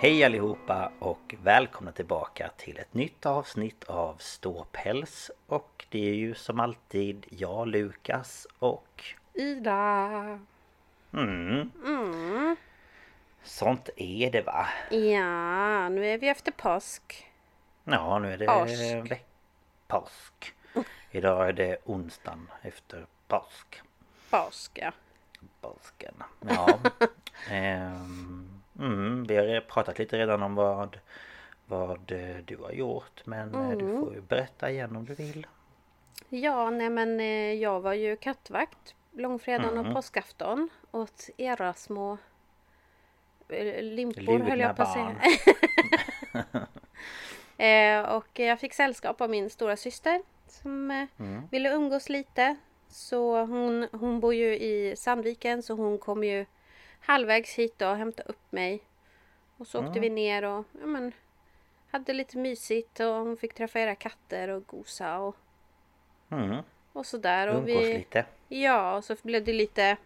Hej allihopa och välkomna tillbaka till ett nytt avsnitt av Ståpäls Och det är ju som alltid jag, Lukas och Ida. mm, Mm. Sånt är det va? Ja, nu är vi efter påsk. Ja nu är det Påsk. påsk Idag är det onsdagen efter påsk Påsk, ja. Påsken Ja ehm, mm, Vi har pratat lite redan om vad Vad eh, du har gjort men eh, du Mm. får ju berätta igen om du vill Ja, nej men eh, jag var ju kattvakt långfredagen Mm. och påskafton åt era små limpor Lugna höll jag på att säga. eh, och jag fick sällskap av min stora syster som Mm. ville umgås lite. Så hon, hon bor ju i Sandviken så hon kom ju halvvägs hit och hämtade upp mig. Och så åkte Mm. vi ner och ja, men, hade lite mysigt och hon fick träffa era katter och gosa och, mm. och sådär. Och Umgås vi, lite Ja, och så blev det lite...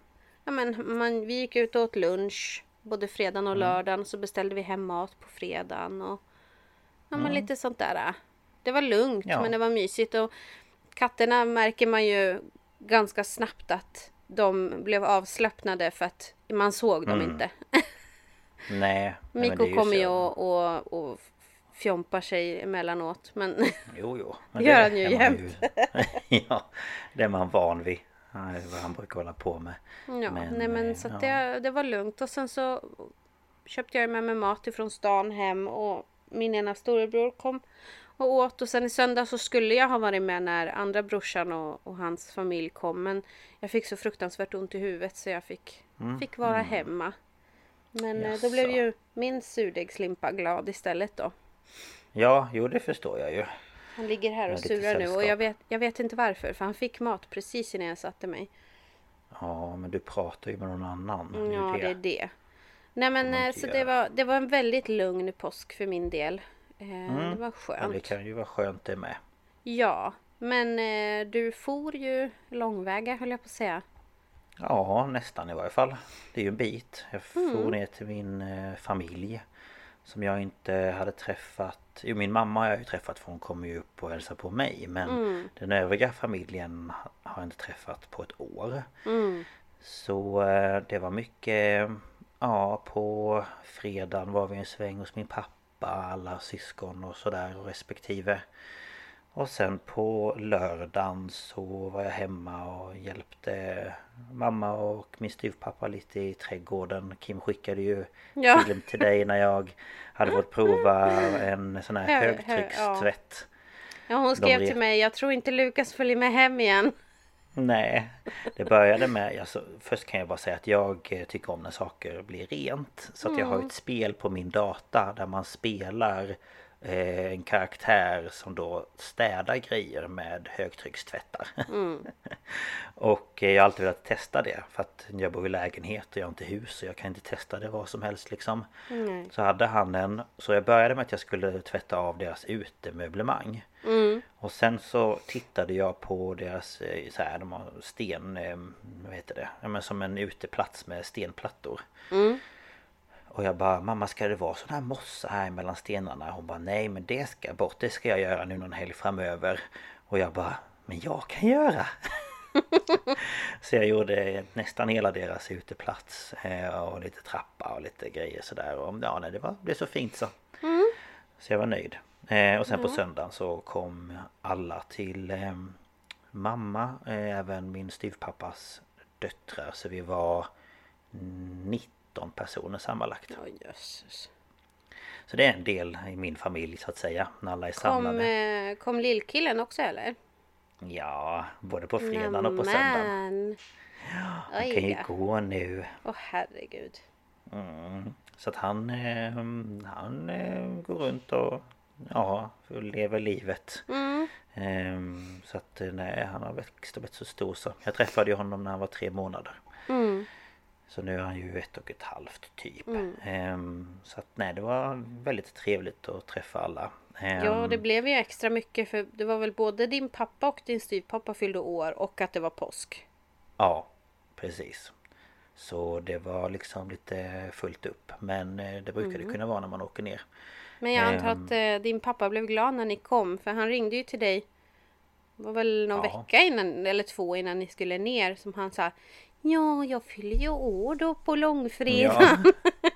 Ja, men man, vi gick ut och åt lunch både fredagen och lördagen. Så beställde vi hem mat på fredagen. Och, ja, men lite sånt där. Det var lugnt Ja. men det var mysigt. Och katterna märker man ju ganska snabbt att de blev avslappnade för att man såg dem Mm. inte. Nej men Mikko ju kommer ju och, och, och fjompar sig emellanåt. Men Jo, jo. Det gör han ju jämt. ja, det är man van vid. Det är vad han brukar hålla på med. Ja, Men, nej men så ja. det, det var lugnt och sen så köpte jag med mig mat ifrån stan hem och min ena storebror kom och åt och sen i söndag så skulle jag ha varit med när andra brorsan och, och hans familj kom men jag fick så fruktansvärt ont i huvudet så jag fick, fick vara hemma. Men eh, då blev Mm. Jaså. ju min surdegslimpa glad istället då. Ja, jo det förstår jag ju. Han ligger här och surar nu och jag vet, jag vet inte varför för han fick mat precis innan jag satte mig. Ja, men du pratar ju med någon annan. Det Ja, det är det. Nej men eh, så det var, det var en väldigt lugn påsk för min del. Eh, Det var skönt. det kan ju vara skönt det med. Ja, men eh, du for ju långväga höll jag på att säga. Ja, nästan i varje fall. Det är ju en bit. Jag for Mm. ner till min eh, familj. Som jag inte hade träffat. Jo, min mamma har jag ju träffat för hon kommer ju upp och hälsar på mig. Men Mm. den övriga familjen ha- har jag inte träffat på ett år. Mm. Så eh, det var mycket Ja på fredagen var vi en sväng hos min pappa Alla syskon och sådär och respektive Och sen på lördagen så var jag hemma och hjälpte Mamma och min styvpappa lite i trädgården Kim skickade ju Ja. film till dig när jag Hade fått prova en sån här Hö- hö- högtryckstvätt Ja, hon skrev re- till mig, jag tror inte Lukas följer med hem igen. Nej, det började med, alltså, först kan jag bara säga att jag eh, tycker om när saker blir rent. Så att jag har ett spel på min data där man spelar en karaktär som då städar grejer med högtryckstvättar. och eh, jag har alltid velat testa det för att jag bor i lägenhet och jag har inte hus så jag kan inte testa det vad som helst liksom. Så hade han en, så jag började med att jag skulle tvätta av deras utemöblemang. Och sen så tittade jag på deras eh, så här, de har sten, eh, vad heter det? Ja, men som en uteplats med stenplattor. Och jag bara, mamma ska det vara sån här mossa här mellan stenarna? Hon bara, nej men det ska bort, det ska jag göra nu någon helg framöver. Och jag bara, men jag kan göra! så jag gjorde nästan hela deras uteplats eh, och lite trappa och lite grejer sådär. Och ja, nej, det var, blev så fint så. Så jag var nöjd. Eh, och sen på söndagen så kom alla till eh, mamma, även min styvpappas döttrar. Så vi var 19 personer sammanlagt. Ja, jösses. Så det är en del i min familj så att säga. När alla är Kom, samlade. eh, kom lillkillen också eller? Ja, både på fredagen och på söndagen. Nämen. Han Oj, kan ju ja. gå nu. Åh herregud. Mm. Så att han, eh, han eh, går runt och ja, lever livet. Mm. Ehm, så att nej, han har växt och blivit så stor så. Jag träffade ju honom när han var tre månader. Mm. Så nu är han ju ett och ett halvt typ. Ehm, så att nej, det var väldigt trevligt att träffa alla. Ehm, Ja, det blev ju extra mycket för det var väl både din pappa och din styvpappa fyllde år och att det var påsk. Ja, precis. Så det var liksom lite fullt upp. Men eh, det brukar det kunna vara när man åker ner. Men jag antar Ehm. att eh, din pappa blev glad när ni kom för han ringde ju till dig. Det var väl någon Ja. vecka innan eller två innan ni skulle ner som han sa Ja, jag fyller ju år då på långfredagen.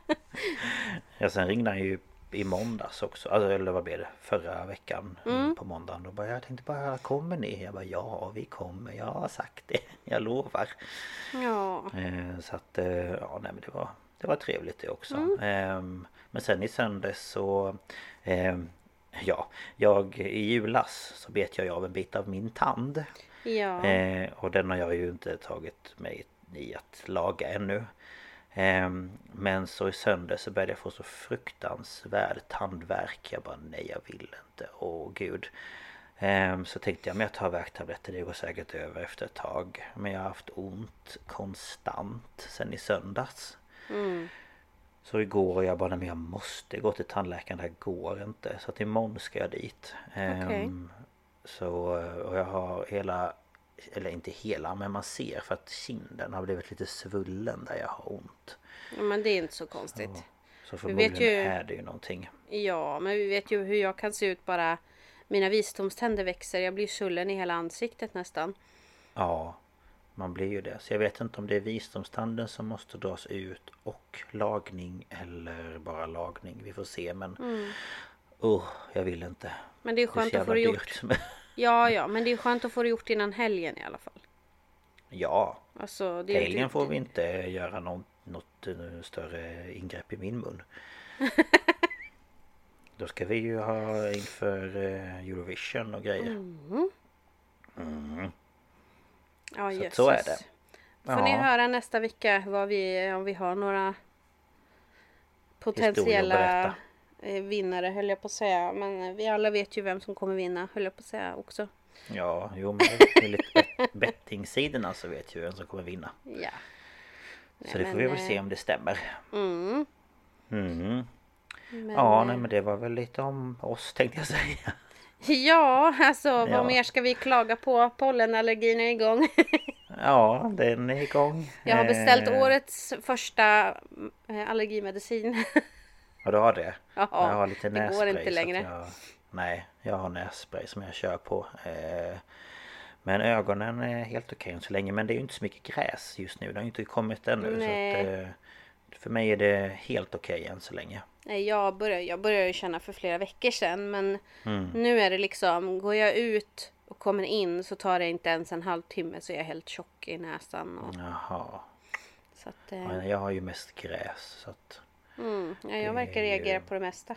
Ja. ja, sen ringde han ju i måndags också. Alltså, eller vad blev det? Förra veckan på måndagen. Då bara, jag tänkte bara, kommer ni? Jag bara, ja vi kommer. Jag har sagt det. Jag lovar. Ja. Eh, så att, eh, ja nej men det var, det var trevligt det också. Ehm, men sen i söndags så ehm, Ja, jag i julas så bet jag av en bit av min tand. Ja. Eh, och den har jag ju inte tagit mig i att laga ännu. Ehm, men så i söndag så började jag få så fruktansvärd tandvärk. Jag bara nej jag vill inte. Åh gud. Ehm, så tänkte jag men jag tar värktabletter. Det går säkert över efter ett tag. Men jag har haft ont konstant sen i söndags. Så igår jag bara men jag måste gå till tandläkaren. Det här går inte. Så att imorgon ska jag dit. Ehm, Okej. Så och jag har hela eller inte hela men man ser för att kinden har blivit lite svullen där jag har ont. ja, men det är inte så konstigt. Så vet förmodligen ju- är det ju någonting. Ja, men vi vet ju hur jag kan se ut bara mina visdomständer växer. Jag blir svullen i hela ansiktet nästan. Ja, man blir ju det. Så jag vet inte om det är visdomstanden som måste dras ut och lagning eller bara lagning. Vi får se men... Oh, jag vill inte. Men det är Det är skönt så att få det gjort. Ja, ja, men det är skönt att få det gjort innan helgen i alla fall. ja, Alltså, det är helgen inte- får vi inte göra något, något eh, större ingrepp i min mun. Då ska vi ju ha inför eh, Eurovision och grejer. Ja, Så att jösses. så är det. Får ni Ja. höra nästa vecka vad vi, om vi har några Historier att potentiella berätta. Vinnare höll jag på att säga. Men eh, vi alla vet ju vem som kommer vinna höll jag på att säga också. Ja, jo men enligt bet- bettingsidorna så vet ju vem som kommer vinna. Ja. Så det får vi väl se om det stämmer. Mm. Mm. Men, Ja, eh, nej men det var väl lite om oss tänkte jag säga. Ja, alltså Ja. vad mer ska vi klaga på? Pollenallergin är igång. Ja, den är igång. Jag har beställt Eh, årets första eh, allergimedicin. Ja, du har det? Ja, jag har lite det går inte längre. Jag, nej, jag har nässpray som jag kör på. Eh, men ögonen är helt okej än så länge. Men det är ju inte så mycket gräs just nu. Det har ju inte kommit ännu. Så att, eh, för mig är det helt okej än så länge. Nej, jag började, jag började känna för flera veckor sedan men Mm. nu är det liksom, går jag ut och kommer in så tar det inte ens en halvtimme så är jag helt tjock i näsan. Och, Jaha. så att, eh, jag har ju mest gräs. Så att, mm, ja, jag verkar reagera på det mesta.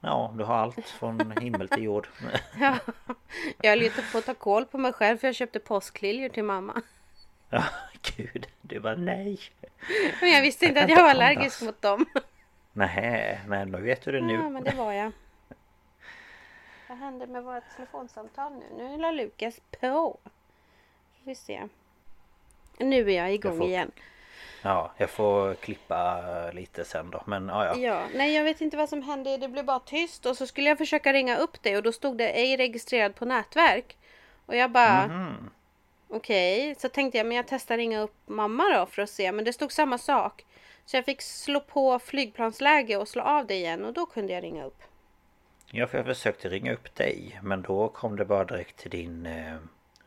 Ja, du har allt från himmel till jord. Ja, jag höll ju inte på att ta koll på mig själv för jag köpte påskliljor till mamma. Ja, gud. Du bara nej. Men jag visste inte att jag var allergisk mot dem. Nej, men då vet du det nu. Ja, men det var jag. Vad hände med vårt telefonsamtal nu? Nu la Lukas på. Får vi se. Nu är jag igång Jag får- igen. Ja, jag får klippa lite sen då. Men ja, ja. Ja, nej jag vet inte vad som hände. Det blev bara tyst och så skulle jag försöka ringa upp dig och då stod det ej registrerad på nätverk. Och jag bara Mhm. okej, så tänkte jag men jag testar ringa upp mamma då för att se. Men det stod samma sak. Så jag fick slå på flygplansläge och slå av det igen och då kunde jag ringa upp. Ja, för jag försökte ringa upp dig. Men då kom det bara direkt till din eh,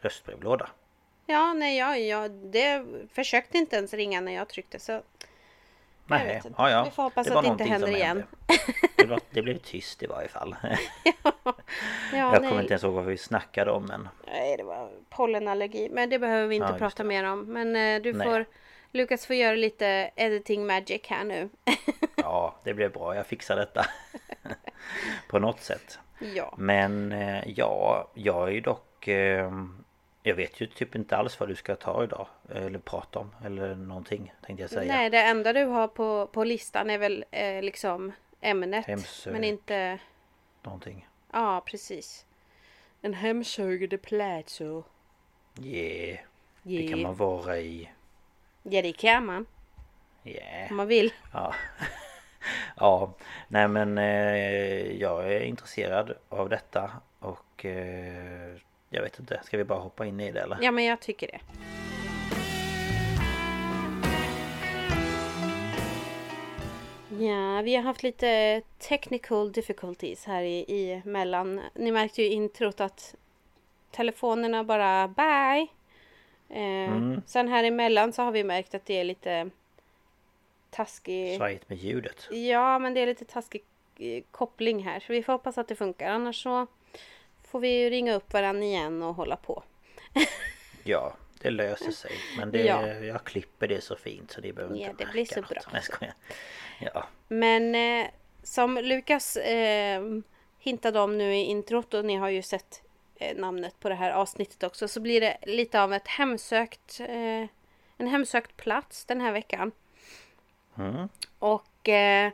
röstbrevlåda. Ja, nej, jag, jag det försökte inte ens ringa när jag tryckte så. Nej, ja, ja. Vi får hoppas att var det inte händer igen. hände. Det, det blev tyst i varje fall. Ja, jag nej. kommer inte ens ihåg vad vi snackade om men... Nej, det var pollenallergi. Men det behöver vi inte Ja, prata det. mer om. Men eh, du Nej. får Lukas får göra lite editing magic här nu. Ja, det blev bra. Jag fixar detta. På något sätt. ja. Men eh, ja, jag är ju dock... Eh, jag vet ju typ inte alls vad du ska ta idag. Eller prata om. Eller någonting tänkte jag säga. Nej, det enda du har på, på listan är väl eh, liksom ämnet. Hemsök. Men inte... Någonting. Ja, precis. En hemsögande plats och... Yeah. Det Yeah. kan man vara i. Ja, det kan man. Yeah. Om man vill. Ja. ja. Nej men eh, jag är intresserad av detta. Och eh, jag vet inte. Ska vi bara hoppa in i det eller? Ja, men jag tycker det. Ja, vi har haft lite technical difficulties här i, i mellan. Ni märkte ju i introt att telefonerna bara bye. Eh, Mm. Sen här emellan så har vi märkt att det är lite taskig... Svajigt med ljudet. Ja, men det är lite taskig eh, koppling här. Så vi får hoppas att det funkar. Annars så får vi ju ringa upp varandra igen och hålla på. Ja, det löser sig. Men det, Ja. jag klipper det så fint så det behöver Ja, inte det blir så något. bra. Nej, jag. Ja, Men eh, som Lukas eh, hintade om nu i introt och ni har ju sett eh, namnet på det här avsnittet också så blir det lite av ett hemsökt eh, en hemsökt plats den här veckan. Mm. Och eh,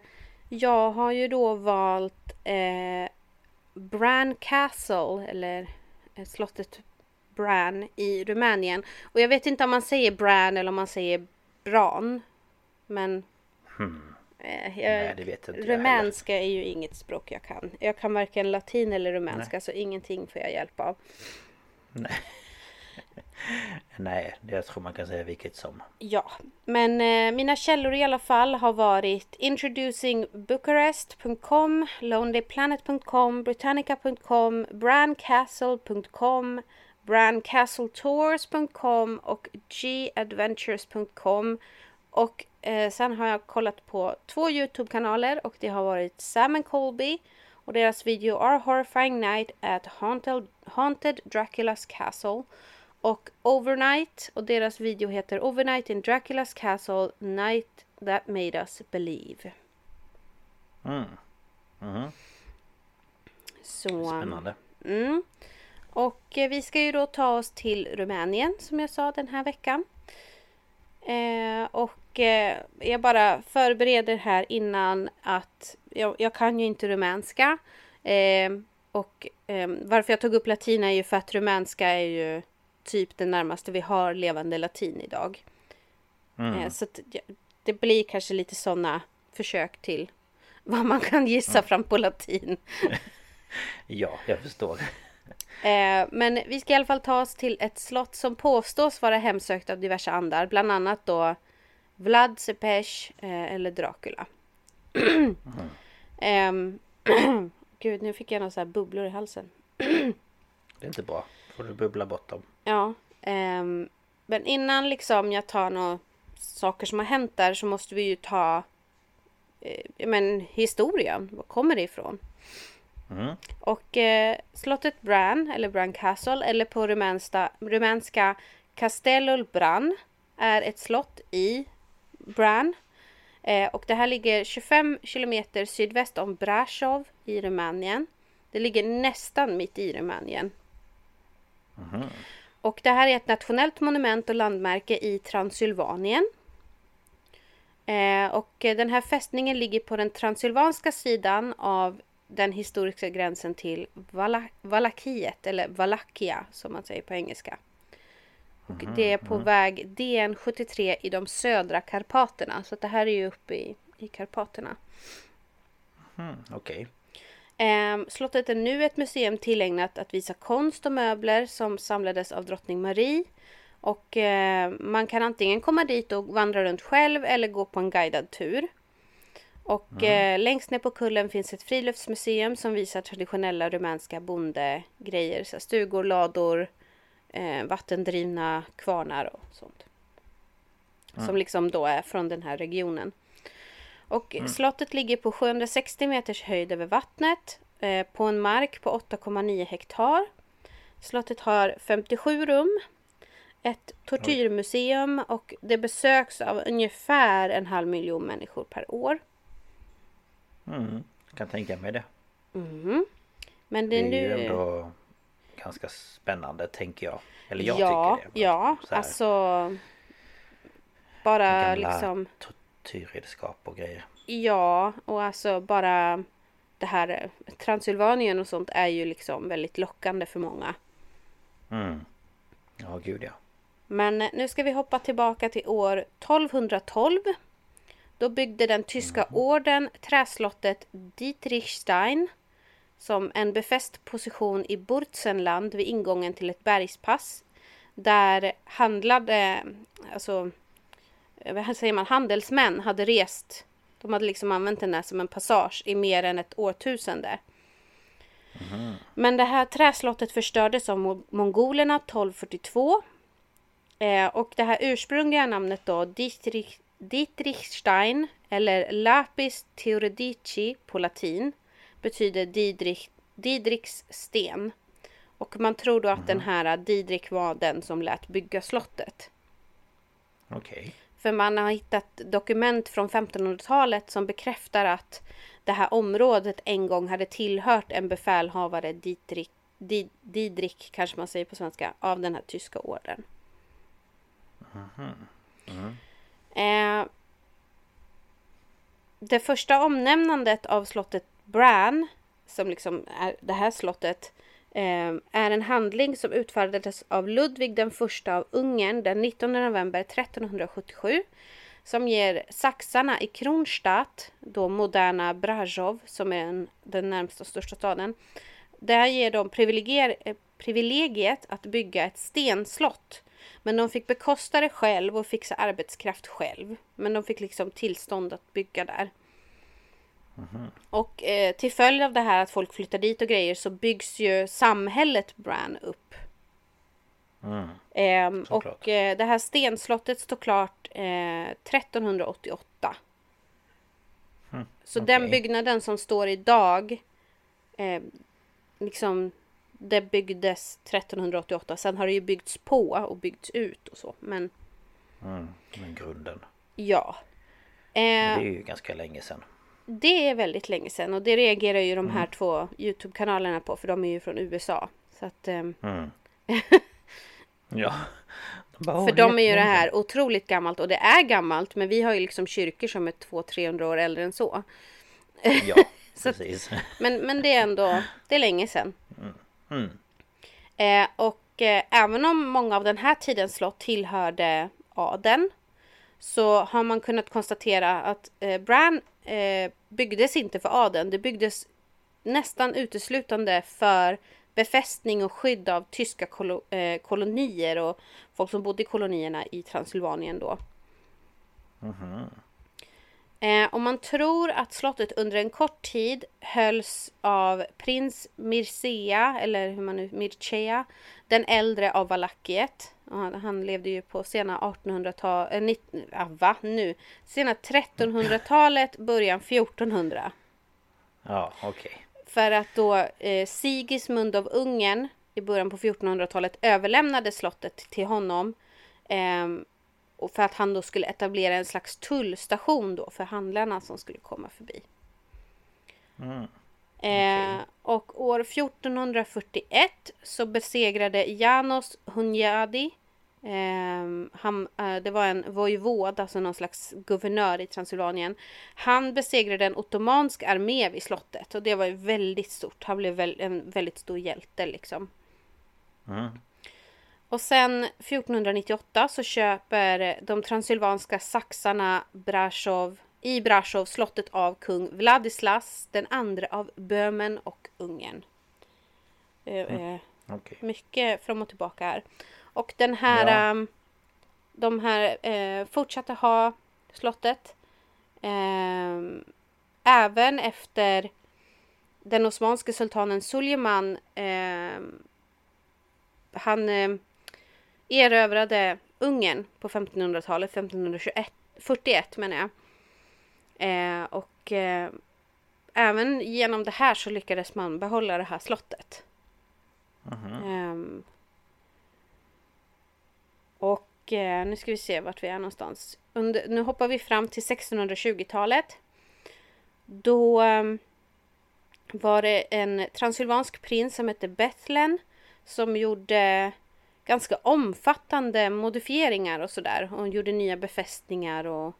jag har ju då valt eh, Bran Castle eller eh, slottet Bran i Rumänien. Och jag vet inte om man säger Bran eller om man säger Bran. Men eh, jag, Hmm. Nej, det vet inte jag rumänska är ju inget språk jag kan. Jag kan varken latin eller rumänska så ingenting får jag hjälp av. Nej, Nej, jag tror man kan säga vilket som. Ja, men eh, mina källor i alla fall har varit introducingbucharest.com, lonelyplanet.com, britannica.com, brandcastle.com, brandcastletours.com och gadventures.com. Och eh, sen har jag kollat på två Youtube-kanaler och det har varit Sam and Colby och deras video Our Horrifying Night at Haunted, Haunted Dracula's Castle och Overnight och deras video heter Overnight in Dracula's Castle Night That Made Us Believe. Mm. Mhm. Så, Spännande. Mm. Och eh, vi ska ju då ta oss till Rumänien som jag sa den här veckan. Eh, och eh, jag bara förbereder här innan att jag, jag kan ju inte rumänska. Eh, och eh, varför jag tog upp latin är ju för att rumänska är ju typ det närmaste vi har levande latin idag. Mm. Eh, så det blir kanske lite sådana försök till vad man kan gissa fram på latin. Ja, jag förstår. Eh, men vi ska i alla fall ta oss till ett slott som påstås vara hemsökt av diverse andar. Bland annat då Vlad Tepes eh, eller Dracula. Ehm, Gud, nu fick jag några så här bubblor i halsen. Det är inte bra. Får du bubbla bort dem. Ja, ehm, men innan liksom jag tar några saker som har hänt där så måste vi ju ta eh, men, historien. Var kommer det ifrån? Mm. Och eh, slottet Bran, eller Bran Castle, eller på rumänska, rumänska Castellul Bran, är ett slott i Bran. Eh, och det här ligger 25 kilometer sydväst om Brasov i Rumänien. Det ligger nästan mitt i Rumänien. Och det här är ett nationellt monument och landmärke i Transylvanien. Eh, och den här fästningen ligger på den transylvanska sidan av den historiska gränsen till Vala Valakiet, eller Valakia som man säger på engelska. Och det är på väg DN73 i de södra Karpaterna. Så att det här är ju uppe i, i Karpaterna. Mm, Okej. Ehm, slottet är nu ett museum tillägnat att visa konst och möbler som samlades av drottning Marie. Och eh, man kan antingen komma dit och vandra runt själv eller gå på en guidad tur. Och eh, längst ner på kullen finns ett friluftsmuseum som visar traditionella rumänska bondegrejer. Så stugor, lador, eh, vattendrivna kvarnar och sånt. Som liksom då är från den här regionen. Och slottet ligger på 760 meters höjd över vattnet eh, på en mark på 8,9 hektar. Slottet har 57 rum, ett tortyrmuseum och det besöks av ungefär en halv miljon människor per år. Mm, kan tänka mig det. Mhm. Men Det det är är nu... ju ändå ganska spännande tänker jag. Eller jag ja, tycker det. ja, alltså... Bara liksom... tortyrredskap och grejer. Ja, och alltså bara det här eh, Transylvanien och sånt är ju liksom väldigt lockande för många. Mm. Ja, gud ja. Men eh, nu ska vi hoppa tillbaka till år 1212. Då byggde den tyska orden träslottet Dietrichstein som en befäst position i Burzenland vid ingången till ett bergspass. Där handlade, alltså vad säger man, handelsmän hade rest. De hade liksom använt den där som en passage i mer än ett årtusende. Men det här träslottet förstördes av mo- mongolerna 1242. Eh, och det här ursprungliga namnet då, Dietrich, Dietrichstein eller Lapis Theodorici på latin betyder Didrich, Didriks sten. Och man tror då att den här Didrik var den som lät bygga slottet. Okej. För man har hittat dokument från 1500-talet som bekräftar att det här området en gång hade tillhört en befälhavare Dietrich, Di- Didrik, kanske man säger på svenska, av den här tyska orden. Eh, det första omnämnandet av slottet Bran, som liksom är det här slottet, Ehm, är en handling som utfärdades av Ludvig den första av Ungern den 19 november 1377 som ger saxarna i Kronstadt, då moderna Brasov, som är en, den närmsta största staden. Där ger de privilegier, privilegiet att bygga ett stenslott. Men de fick bekosta det själv och fixa arbetskraft själv. Men de fick liksom tillstånd att bygga där. Och eh, till följd av det här att folk flyttar dit och grejer så byggs ju samhället Bran upp. Mm. Såklart. och eh, det här stenslottet står klart eh, 1388. Så den okej. byggnaden som står idag, eh, liksom, det byggdes 1388. Sen har det ju byggts på och byggts ut och så. Men Mm. Men grunden. ja. Eh, det är ju ganska länge sedan. Det är väldigt länge sedan och det reagerar ju de Mm. här två Youtube-kanalerna på för de är ju från USA. Så att, ehm, Mm. ja. De bara, För "Åh, dem är ju det här otroligt gammalt och det är gammalt men vi har ju liksom kyrkor som är 200-300 år äldre än så. sedan." Ja, Så att- precis. Men, men det är ändå, det är länge sedan. Mm. Eh, och eh, även om många av den här tidens slott tillhörde adeln så har man kunnat konstatera att eh, Bran eh, byggdes inte för adeln. Det byggdes nästan uteslutande för befästning och skydd av tyska kolo- eh, kolonier och folk som bodde i kolonierna i Transylvanien då. Eh, och man tror att slottet under en kort tid hölls av prins Mircea, eller hur man nu, Mircea, den äldre av Valakiet. Han, han levde ju på sena 1800-talet, äh, ah, va nu? Sena 1300-talet, början 1400. Ja, okej. För att då eh, Sigismund av Ungern i början på 1400-talet överlämnade slottet till honom. Ehm, och för att han då skulle etablera en slags tullstation då för handlarna som skulle komma förbi. Mm. Eh, och år 1441 så besegrade Janos Hunyadi eh, han, eh, det var en vojvod, alltså någon slags guvernör i Transylvanien. Han besegrade en ottomansk armé vid slottet och det var ju väldigt stort. Han blev väl, en väldigt stor hjälte liksom. Mm. Och sen 1498 så köper de transylvanska saxarna Brasov i Brasov slottet av kung Vladislas den andra av Böhmen och Ungern. Mm. Okay. Mycket fram och tillbaka här. Och den här, ja. um, de här eh, fortsatte ha slottet. Eh, även efter den osmanske sultanen Suleiman. Eh, han eh, erövrade Ungern på 1500-talet, 1541 menar jag. Eh, och eh, även genom det här så lyckades man behålla det här slottet. Mm -hmm. Och eh, nu ska vi se vart vi är någonstans. Under, nu hoppar vi fram till 1620-talet. Då ehm, var det en transylvansk prins som hette Bethlen som gjorde ganska omfattande modifieringar och sådär. Hon gjorde nya befästningar och,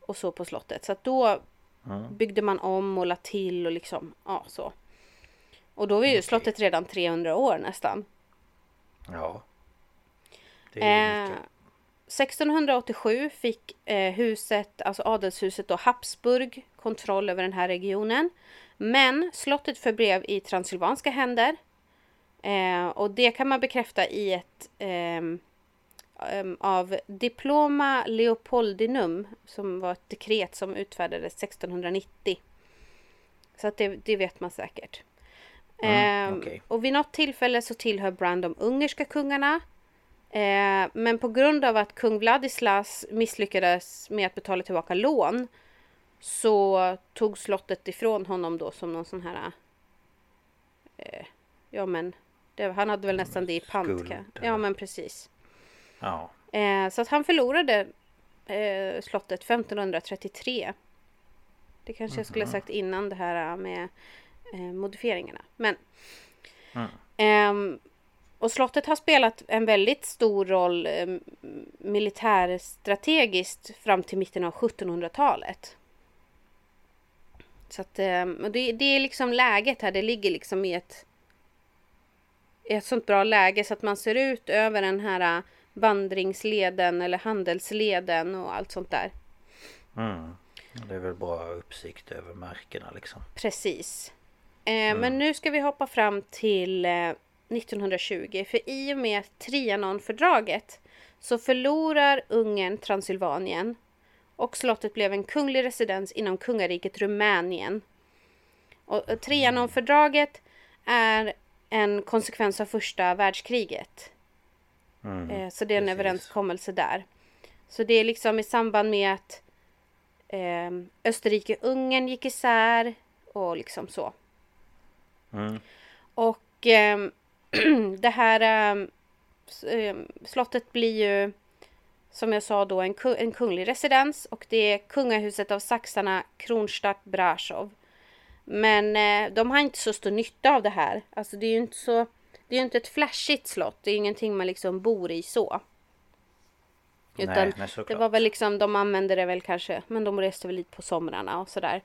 och så på slottet. Så att då mm. byggde man om och la till och liksom, ja så. Och då var ju okay. slottet redan 300 år nästan. Ja. Det är eh, 1687 fick eh, huset, alltså adelshuset då Habsburg kontroll över den här regionen. Men slottet förblev i transylvanska händer Eh, och det kan man bekräfta i ett eh, av Diploma Leopoldinum som var ett dekret som utfärdades 1690. Så att det, det vet man säkert. Mm, eh, okay. Och vid något tillfälle så tillhör Brand de ungerska kungarna. Eh, men på grund av att kung Vladislas misslyckades med att betala tillbaka lån så tog slottet ifrån honom då som någon sån här eh, ja men det, han hade väl nästan det i pant. Ja men precis. Ja. Eh, så att han förlorade eh, slottet 1533. Det kanske mm. jag skulle ha mhm. sagt innan det här med eh, modifieringarna. Men mm. Och slottet har spelat en väldigt stor roll eh, militärstrategiskt fram till mitten av 1700-talet. Så att eh, det, det är liksom läget här. Det ligger liksom i ett ett sånt bra läge så att man ser ut över den här äh, vandringsleden eller handelsleden och allt sånt där. Mm. Det är väl bra uppsikt över markerna liksom. Precis. Eh, mm. Men nu ska vi hoppa fram till eh, 1920 för i och med Trianonfördraget så förlorar Ungern Transylvanien och slottet blev en kunglig residens inom kungariket Rumänien. Och Trianonfördraget är en konsekvens av första världskriget. Mm, eh, så det är en precis. överenskommelse där. Så det är liksom i samband med att eh, Österrike-Ungern gick isär och liksom så. Mm. Och eh, det här eh, slottet blir ju som jag sa då en, en kunglig residens och det är kungahuset av saxarna Kronstadt Brasov. Men eh, de har inte så stor nytta av det här. Alltså det är ju inte så... Det är ju inte ett flashigt slott. Det är ingenting man liksom bor i så. Utan nej, det var väl liksom, de använde det väl kanske, men de reste väl lite på somrarna och sådär.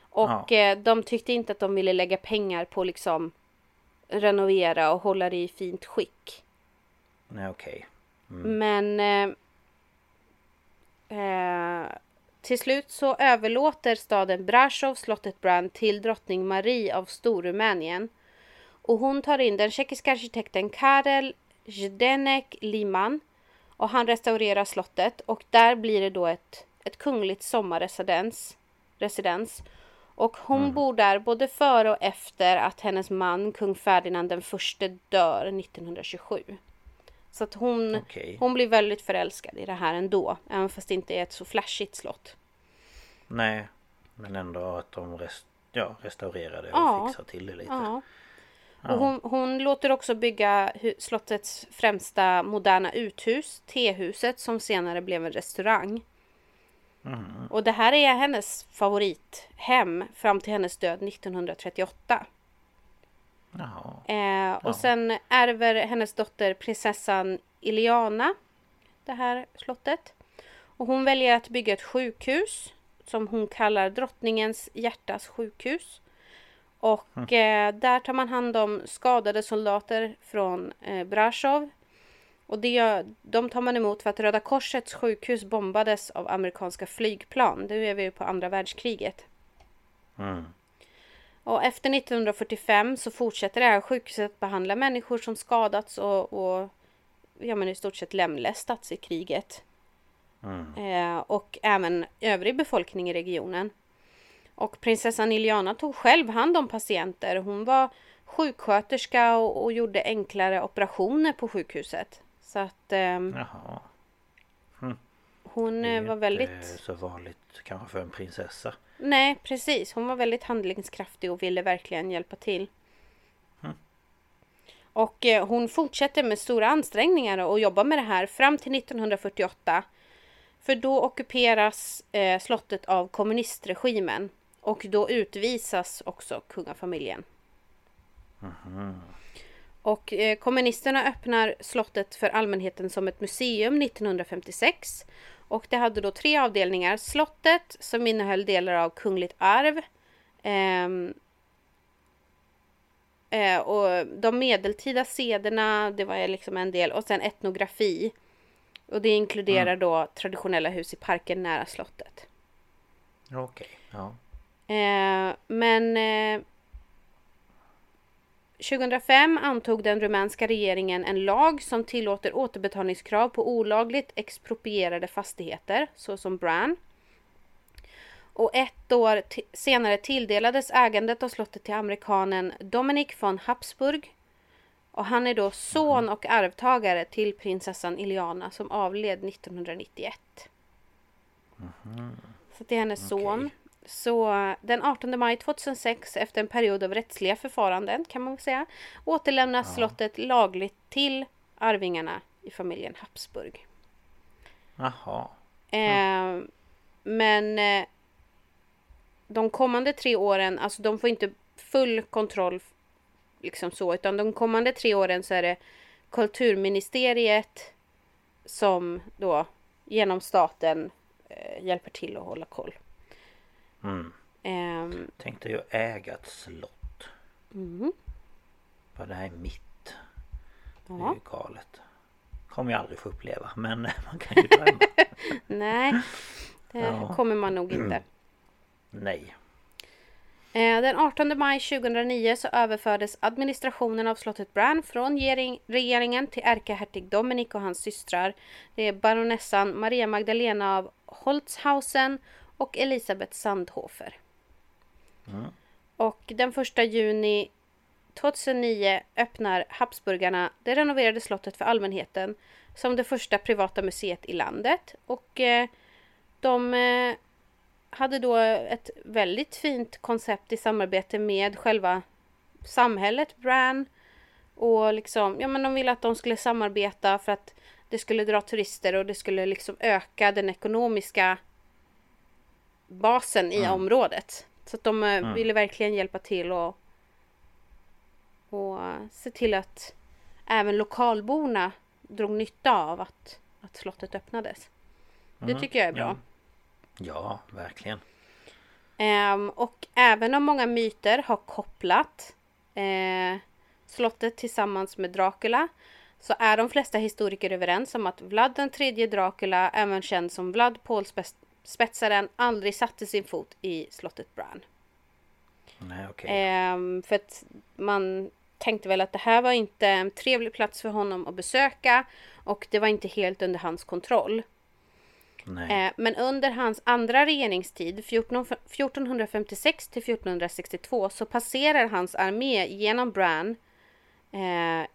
Och ja. eh, de tyckte inte att de ville lägga pengar på liksom renovera och hålla det i fint skick. Okej. Okay. Mm. Men eh, eh, till slut så överlåter staden Brasov slottet Brand till drottning Marie av Storumänien. Och hon tar in den tjeckiska arkitekten Karel Zdenek Liman och han restaurerar slottet och där blir det då ett, ett kungligt sommarresidens. Residens. Och hon mm. bor där både före och efter att hennes man kung Ferdinand den förste dör 1927. Så att hon, okay. hon blir väldigt förälskad i det här ändå. Även fast det inte är ett så flashigt slott. Nej. Men ändå att de rest, ja, restaurerade och ja. fixar till det lite. Ja. Och hon, hon låter också bygga slottets främsta moderna uthus, tehuset, som senare blev en restaurang. Och det här är hennes favorithem fram till hennes död 1938. Jaha. Eh, och sen ärver hennes dotter prinsessan Ileana det här slottet. Och hon väljer att bygga ett sjukhus som hon kallar drottningens hjärtas sjukhus. Och eh, där tar man hand om skadade soldater från eh, Brasov. Och det, de tar man emot för att Röda Korsets sjukhus bombades av amerikanska flygplan. Det är vi på andra världskriget. Mm. Och efter 1945 så fortsätter det här sjukhuset att behandla människor som skadats och, och ja, men i stort sett lemlästats i kriget. Eh, och även övrig befolkning i regionen. Och prinsessan Iliana tog själv hand om patienter. Hon var sjuksköterska och, och gjorde enklare operationer på sjukhuset. Så att ehm, Jaha. hon Det är eh, var inte väldigt... så vanligt kanske för en prinsessa. Nej, precis. Hon var väldigt handlingskraftig och ville verkligen hjälpa till. Och eh, hon fortsätter med stora ansträngningar och jobbar med det här fram till 1948. För då ockuperas eh, slottet av kommunistregimen. Och då utvisas också kungafamiljen. Och eh, kommunisterna öppnar slottet för allmänheten som ett museum 1956. Och det hade då tre avdelningar. Slottet som innehöll delar av kungligt arv. ehm, eh, och de medeltida sederna, det var liksom en del. Och sen etnografi. Och det inkluderar då traditionella hus i parken nära slottet. Okej, ja. Eh, men eh, 2005 antog den rumänska regeringen en lag som tillåter återbetalningskrav på olagligt exproprierade fastigheter, såsom Bran. Och ett år senare tilldelades ägandet av slottet till amerikanen Dominic von Habsburg. Och han är då son och arvtagare till prinsessan Iliana som avled 1991. Så det är hennes son. Så den 18 maj 2006, efter en period av rättsliga förfaranden kan man säga, återlämnas slottet lagligt till arvingarna i familjen Habsburg. Jaha. Eh, men eh, de kommande tre åren, alltså de får inte full kontroll liksom så, utan de kommande tre åren så är det kulturministeriet som då genom staten eh, hjälper till att hålla koll. Mm. Ehm, Tänkte ju äga ett slott. mhm. För det här är mitt. Det är ju galet. Kommer jag aldrig få uppleva men man kan ju drömma. Nej, det Ja. kommer man nog inte. Nej. Eh, Den 18 maj 2009 så överfördes administrationen av slottet Bran från gering- regeringen till ärkehertig Dominic och hans systrar. Det är baronessan Maria Magdalena av Holtzhausen och Elisabeth Sandhofer. Och den 1 juni 2009 öppnar Habsburgarna det renoverade slottet för allmänheten som det första privata museet i landet. Och eh, de eh, hade då ett väldigt fint koncept i samarbete med själva samhället Bran. Och liksom, ja men de ville att de skulle samarbeta för att det skulle dra turister och det skulle liksom öka den ekonomiska basen i området. Så att de eh, ville verkligen hjälpa till och, och se till att även lokalborna drog nytta av att, att slottet öppnades. Det tycker jag är bra. Ja, verkligen. Ehm, och även om många myter har kopplat eh, slottet tillsammans med Dracula så är de flesta historiker överens om att Vlad den tredje Dracula, även känd som Vlad Pålspetsaren, aldrig satte sin fot i slottet Bran. Nej, okej. Ehm, för att man tänkte väl att det här var inte en trevlig plats för honom att besöka och det var inte helt under hans kontroll. Eh, men under hans andra regeringstid, 14, 1456 till 1462, så passerar hans armé genom Bran eh,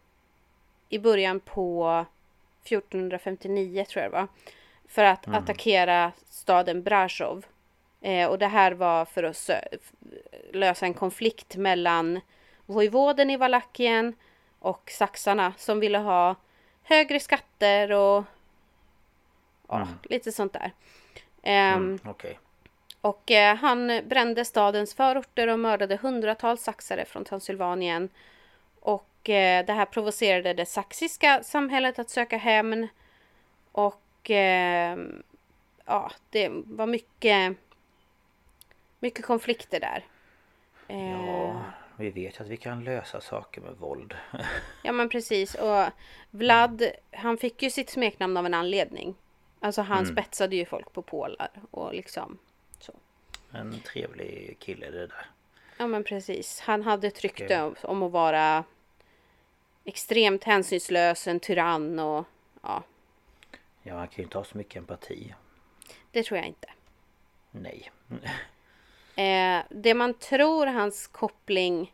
i början på 1459 tror jag det var. För att attackera staden Brasov. Eh, och det här var för att lösa en konflikt mellan vojvoden i Valakien och saxarna som ville ha högre skatter och ja, lite sånt där. Ehm, Mm, Okej. och eh, han brände stadens förorter och mördade hundratals saxare från Transylvanien. Och eh, det här provocerade det saxiska samhället att söka hämnd. Och eh, ja, det var mycket, mycket konflikter där. Eh, Ja, vi vet att vi kan lösa saker med våld. Ja men precis och Vlad han fick ju sitt smeknamn av en anledning. Alltså han spetsade ju folk på pålar och liksom så. En trevlig kille det där. Ja men precis. Han hade ett rykte om- om att vara extremt hänsynslös, en tyrann och ja, Ja, han kan ju inte ha så mycket empati. det tror jag inte. Nej. Eh, det man tror hans koppling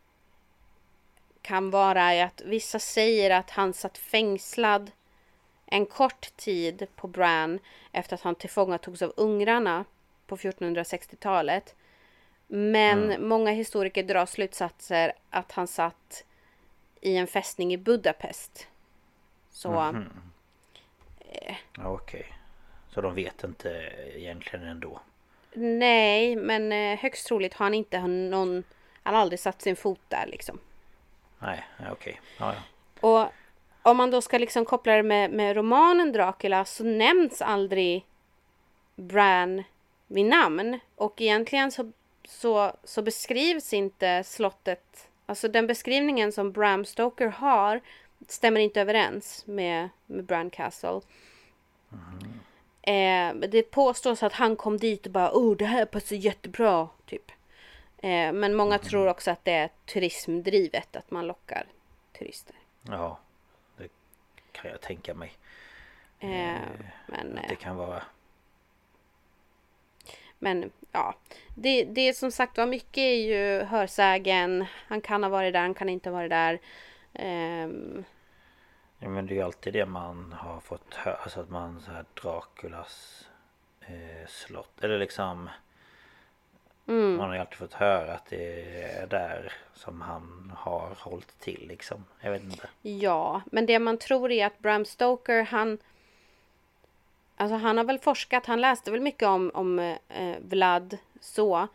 kan vara är att vissa säger att han satt fängslad en kort tid på Bran efter att han tillfångatogs av ungrarna på 1460-talet. Men många historiker drar slutsatser att han satt i en fästning i Budapest. Så Ja, Okej. Så de vet inte egentligen ändå. nej, men eh, högst troligt har han inte någon, han har aldrig satt sin fot där liksom. Nej, ja, okej. Ja, ja. Och om man då ska liksom koppla det med, med romanen Dracula så nämns aldrig Bran vid namn. Och egentligen så, så, så beskrivs inte slottet, alltså den beskrivningen som Bram Stoker har stämmer inte överens med, med Bran Castle. Eh, det påstås att han kom dit och bara oh det här passar jättebra typ. Eh, men många tror också att det är turismdrivet, att man lockar turister. ja. Det kan jag tänka mig. Eh, men, Att det eh, kan vara... men ja, det, det är som sagt var mycket är ju hörsägen. Han kan ha varit där, han kan inte ha varit där. Ehm, Ja, men det är ju alltid det man har fått höra. Alltså att man så här Draculas eh, slott. Eller liksom... Man har ju alltid fått höra att det är där som han har hållit till liksom. Jag vet inte. ja, men det man tror är att Bram Stoker, han... Alltså han har väl forskat, han läste väl mycket om, om eh, Vlad så.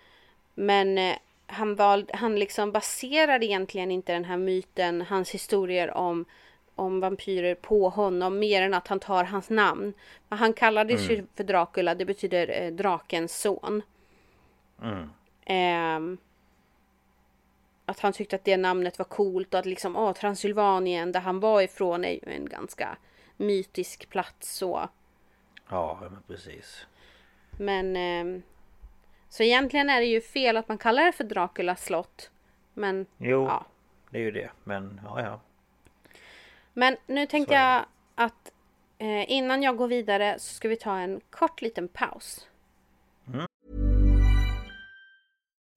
Men eh, han, val, han liksom baserar egentligen inte den här myten, hans historier om, om vampyrer på honom mer än att han tar hans namn. Men Han kallades ju för Dracula, det betyder eh, drakens son. Ehm, att han tyckte att det namnet var coolt och att liksom, åh, Transylvanien där han var ifrån är ju en ganska mytisk plats så. Ja, men precis. Men ehm, så egentligen är det ju fel att man kallar det för Draculas slott. Men Jo, ja. det är ju det. Men ja, ja. Men nu tänkte jag att eh, innan jag går vidare så ska vi ta en kort liten paus.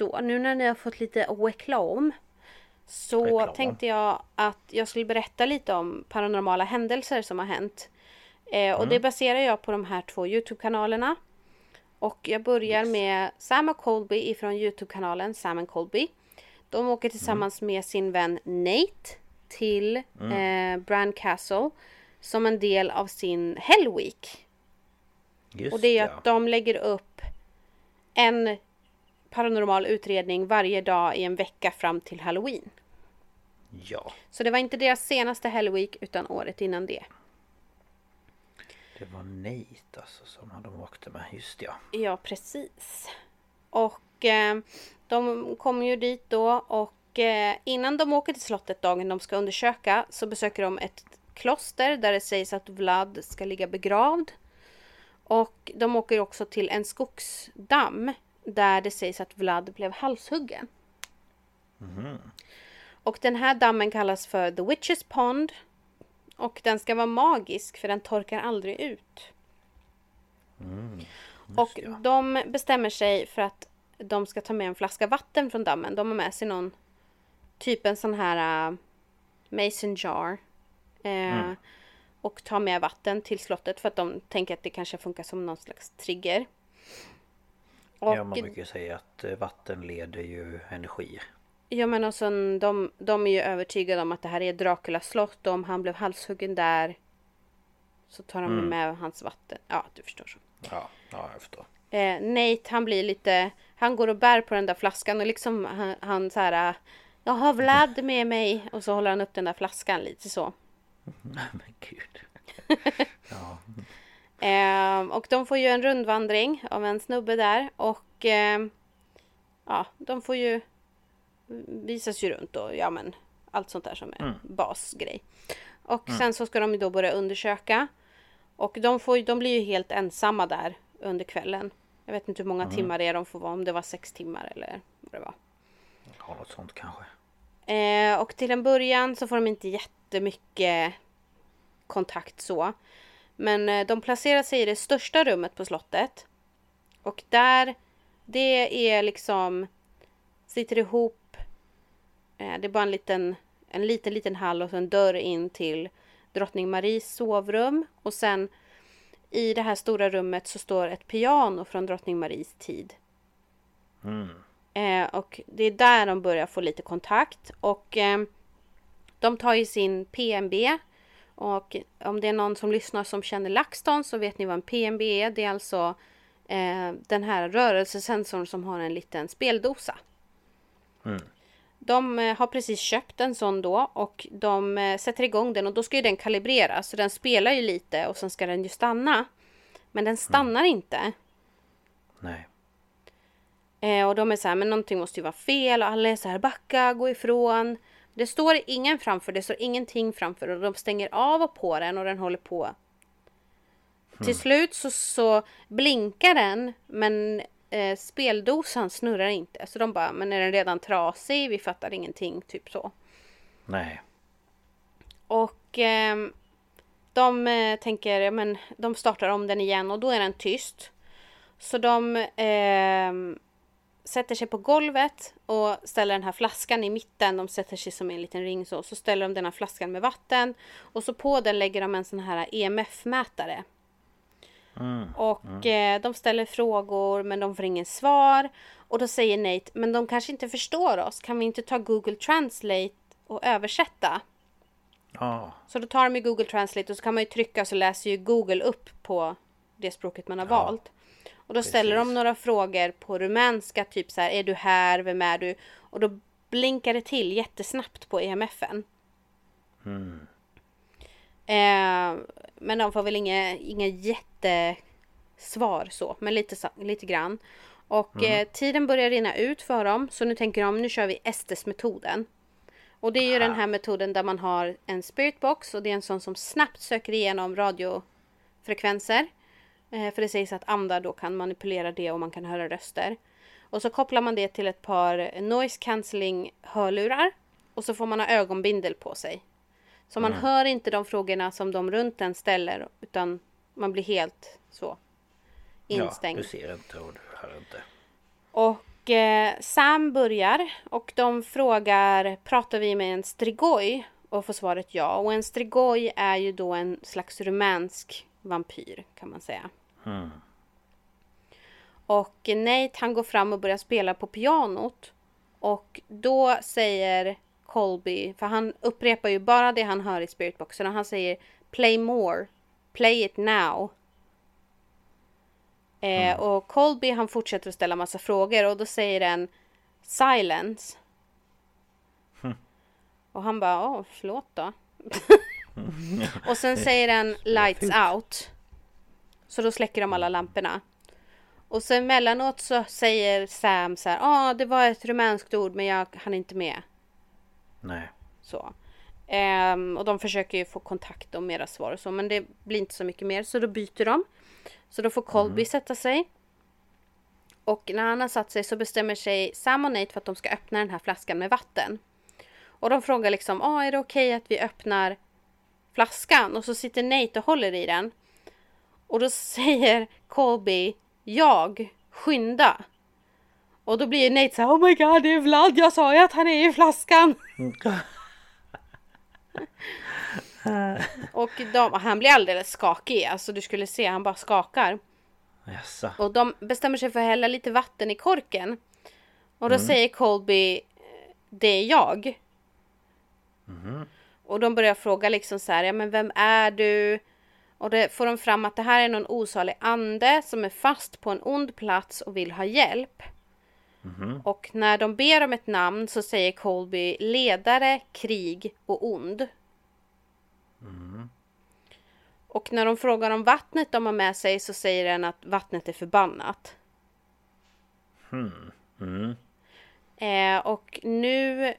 Så nu när ni har fått lite reklam så Reklam. tänkte jag att jag skulle berätta lite om paranormala händelser som har hänt. Eh, och det baserar jag på de här två Youtube-kanalerna. Och jag börjar med Sam och Colby ifrån Youtube-kanalen Sam and Colby. De åker tillsammans med sin vän Nate till eh, Brand Castle som en del av sin Hell Week. Just Och det är ja. att de lägger upp en paranormal utredning varje dag i en vecka fram till halloween. Ja, Så det var inte deras senaste Halloween utan året innan det. det var Nate alltså som de åkte med. Just ja. Ja, precis. Och eh, de kommer ju dit då och eh, innan de åker till slottet dagen de ska undersöka så besöker de ett kloster där det sägs att Vlad ska ligga begravd. Och de åker också till en skogsdamm där det sägs att Vlad blev halshuggen. Och den här dammen kallas för The Witches Pond. Och den ska vara magisk för den torkar aldrig ut. Och ja. de bestämmer sig för att de ska ta med en flaska vatten från dammen. De har med sig någon typ en sån här uh, mason jar. Eh, Och tar med vatten till slottet för att de tänker att det kanske funkar som någon slags trigger. Och, ja, man brukar ju säga att eh, vatten leder ju energier. Ja men och sen de, de är ju övertygade om att det här är Draculas slott och om han blev halshuggen där så tar de med hans vatten. Ja, du förstår så. Ja, ja jag förstår. Eh, Nate han blir lite, han går och bär på den där flaskan och liksom han, han så här. Jag har Vlad med mig och så håller han upp den där flaskan lite så. Nej men gud. ja, Eh, och de får ju en rundvandring av en snubbe där och eh, ja, de får ju visas ju runt och ja men allt sånt där som är basgrej. Och sen så ska de ju då börja undersöka och de, får, de blir ju helt ensamma där under kvällen. Jag vet inte hur många timmar det är de får vara, om det var sex timmar eller vad det var. ja något sånt kanske. Eh, och till en början så får de inte jättemycket kontakt så. Men eh, de placerar sig i det största rummet på slottet. Och där, det är liksom, sitter ihop, eh, det är bara en liten, en liten, liten hall och en dörr in till drottning Maries sovrum. Och sen i det här stora rummet så står ett piano från drottning Maries tid. Eh, och det är där de börjar få lite kontakt. Och eh, de tar ju sin PMB. Och om det är någon som lyssnar som känner LaxTon så vet ni vad en PMB är. Det är alltså eh, den här rörelsesensorn som har en liten speldosa. De eh, har precis köpt en sån då och de eh, sätter igång den och då ska ju den kalibreras. Så den spelar ju lite och sen ska den ju stanna. Men den stannar inte. Nej. Eh, och de är så här, men någonting måste ju vara fel och alla är så här, backa, gå ifrån. Det står ingen framför, det står ingenting framför och de stänger av och på den och den håller på. Till slut så, så blinkar den men eh, speldosan snurrar inte. Så de bara, men är den redan trasig? Vi fattar ingenting, typ så. Nej. Och ehm, de eh, tänker, men de startar om den igen och då är den tyst. Så de ehm, sätter sig på golvet och ställer den här flaskan i mitten. De sätter sig som en liten ring så. Så ställer de den här flaskan med vatten. Och så på den lägger de en sån här EMF-mätare. Och eh, de ställer frågor men de får ingen svar. Och då säger Nate, men de kanske inte förstår oss. Kan vi inte ta Google Translate och översätta? Ja, Så då tar de ju Google Translate och så kan man ju trycka så läser ju Google upp på det språket man har valt. Och då ställer de precis. några frågor på rumänska, typ så här, är du här, vem är du? Och då blinkar det till jättesnabbt på EMFen. Eh, men de får väl inga, inga jättesvar så, men lite, lite grann. Och eh, tiden börjar rinna ut för dem, så nu tänker de nu kör vi Estes-metoden. Och det är ju den här metoden där man har en spiritbox och det är en sån som snabbt söker igenom radiofrekvenser. Eh, för det sägs att andar då kan manipulera det och man kan höra röster. Och så kopplar man det till ett par noise cancelling hörlurar. Och så får man ha ögonbindel på sig. Så man hör inte de frågorna som de runt en ställer utan man blir helt så instängd. Ja, du ser inte och du hör inte. Och eh, Sam börjar och de frågar pratar vi med en strigoi? Och får svaret ja. Och en strigoi är ju då en slags rumänsk vampyr kan man säga. Och Nate han går fram och börjar spela på pianot. Och då säger Colby, för han upprepar ju bara det han hör i spiritboxen och han säger Play more, play it now. Eh, Och Colby han fortsätter att ställa massa frågor och då säger den silence. Och han bara, åh förlåt då. och sen säger den lights out. Så då släcker de alla lamporna. Och sen mellanåt så säger Sam så här, ja det var ett rumänskt ord men jag hann inte med. Nej. Så. Ehm, och de försöker ju få kontakt om mera svar och så men det blir inte så mycket mer så då byter de. Så då får Colby sätta sig. Och när han har satt sig så bestämmer sig Sam och Nate för att de ska öppna den här flaskan med vatten. Och de frågar liksom, ah, är det okej att vi öppnar flaskan? Och så sitter Nate och håller i den. Och då säger Colby, jag, skynda. Och då blir Nate så här, oh my god det är Vlad, jag sa ju att han är i flaskan. och de, han blir alldeles skakig, alltså du skulle se han bara skakar. Jaså. Och de bestämmer sig för att hälla lite vatten i korken. Och då säger Colby, det är jag. Och de börjar fråga liksom så här, ja men vem är du? Och det får de fram att det här är någon osalig ande som är fast på en ond plats och vill ha hjälp. Och när de ber om ett namn så säger Colby ledare, krig och ond. Och när de frågar om vattnet de har med sig så säger den att vattnet är förbannat. Eh, och nu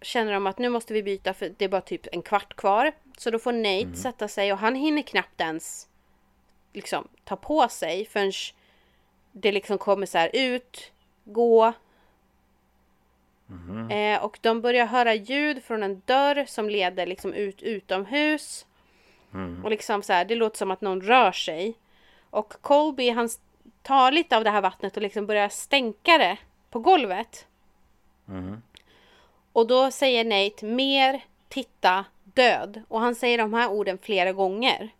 känner de att nu måste vi byta för det är bara typ en kvart kvar. Så då får Nate sätta sig och han hinner knappt ens liksom ta på sig förrän det liksom kommer så här ut, gå. Eh, och de börjar höra ljud från en dörr som leder liksom ut utomhus. Och liksom så här, det låter som att någon rör sig. Och Colby han tar lite av det här vattnet och liksom börjar stänka det på golvet. Och då säger Nate mer, titta, död. Och han säger de här orden flera gånger.